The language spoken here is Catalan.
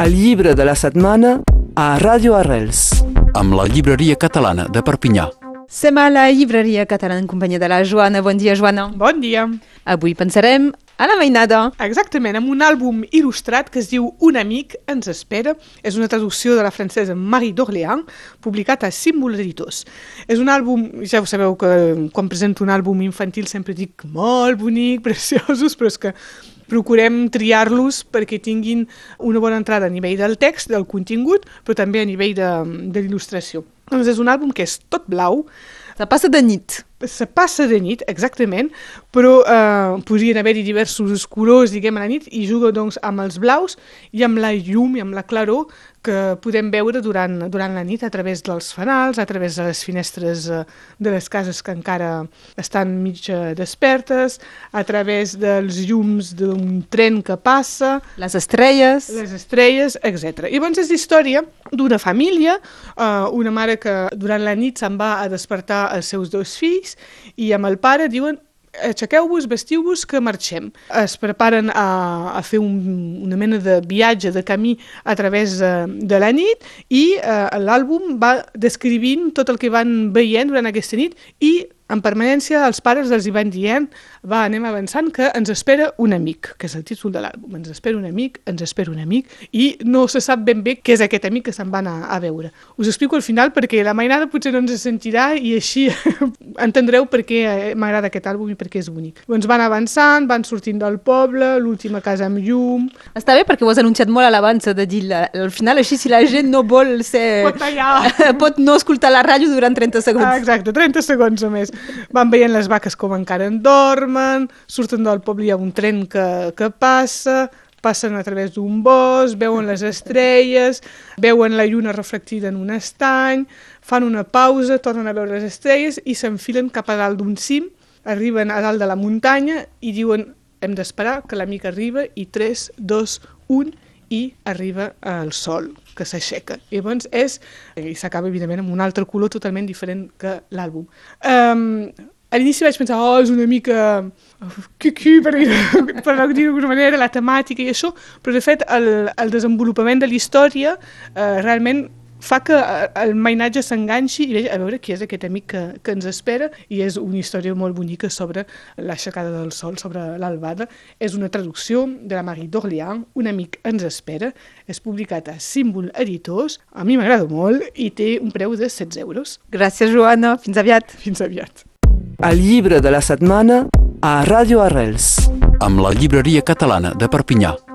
El llibre de la setmana a Ràdio Arrels. amb la llibreria catalana de Perpinyà. Som a la llibreria catalana en companyia de la Joana. Bon dia, Joana. Bon dia. Avui pensarem a la mainada. Exactament, amb un àlbum il·lustrat que es diu Un amic ens espera. És una traducció de la francesa Marie d'Orléans, publicat a Símbol Editors. És un àlbum, ja ho sabeu que quan presento un àlbum infantil sempre dic molt bonic, preciosos, però és que procurem triar-los perquè tinguin una bona entrada a nivell del text, del contingut, però també a nivell de, de l'il·lustració. Doncs és un àlbum que és tot blau, Se passa de nit. se passa de nit, exactament, però eh, podrien haver-hi diversos colors, diguem, a la nit, i juga doncs, amb els blaus i amb la llum i amb la claror que podem veure durant, durant la nit a través dels fanals, a través de les finestres eh, de les cases que encara estan mig despertes, a través dels llums d'un tren que passa, Les estrelles. les estrelles, etc. I llavors és història d'una família, eh, una mare que durant la nit se'n va a despertar els seus dos fills i amb el pare diuen aixequeu-vos, vestiu-vos, que marxem. Es preparen a, a fer un, una mena de viatge, de camí a través de, de la nit i eh, l'àlbum va descrivint tot el que van veient durant aquesta nit i en permanència els pares els hi van dient va, anem avançant, que ens espera un amic, que és el títol de l'àlbum. Ens espera un amic, ens espera un amic, i no se sap ben bé què és aquest amic que se'n van a, a veure. Us explico al final perquè la mainada potser no ens sentirà i així entendreu per què eh, m'agrada aquest àlbum i per què és bonic. Doncs van avançant, van sortint del poble, l'última casa amb llum... Està bé perquè ho has anunciat molt a l'abans de dir la, al final així si la gent no vol ser... Pot tallar. pot no escoltar la ràdio durant 30 segons. Ah, exacte, 30 segons o més. Van veient les vaques com encara en dormen, surten del poble, hi ha un tren que, que passa, passen a través d'un bosc, veuen les estrelles, veuen la lluna reflectida en un estany, fan una pausa, tornen a veure les estrelles i s'enfilen cap a dalt d'un cim, arriben a dalt de la muntanya i diuen hem d'esperar que l'amic arriba i 3, 2, 1 i arriba el sol que s'aixeca. I llavors és, i s'acaba evidentment amb un altre color totalment diferent que l'àlbum. Um, a l'inici vaig pensar, oh, és una mica cucu, per, dir- per no dir d'alguna manera, la temàtica i això, però de fet el, el desenvolupament de la història eh, realment fa que eh, el mainatge s'enganxi i vegi a veure qui és aquest amic que, que ens espera i és una història molt bonica sobre l'aixecada del sol, sobre l'albada. És una traducció de la Marie d'Orléans, Un amic ens espera, és publicat a Símbol Editors, a mi m'agrada molt i té un preu de 16 euros. Gràcies, Joana. Fins aviat. Fins aviat. El llibre de la setmana a Ràdio Arrels. Amb la llibreria catalana de Perpinyà.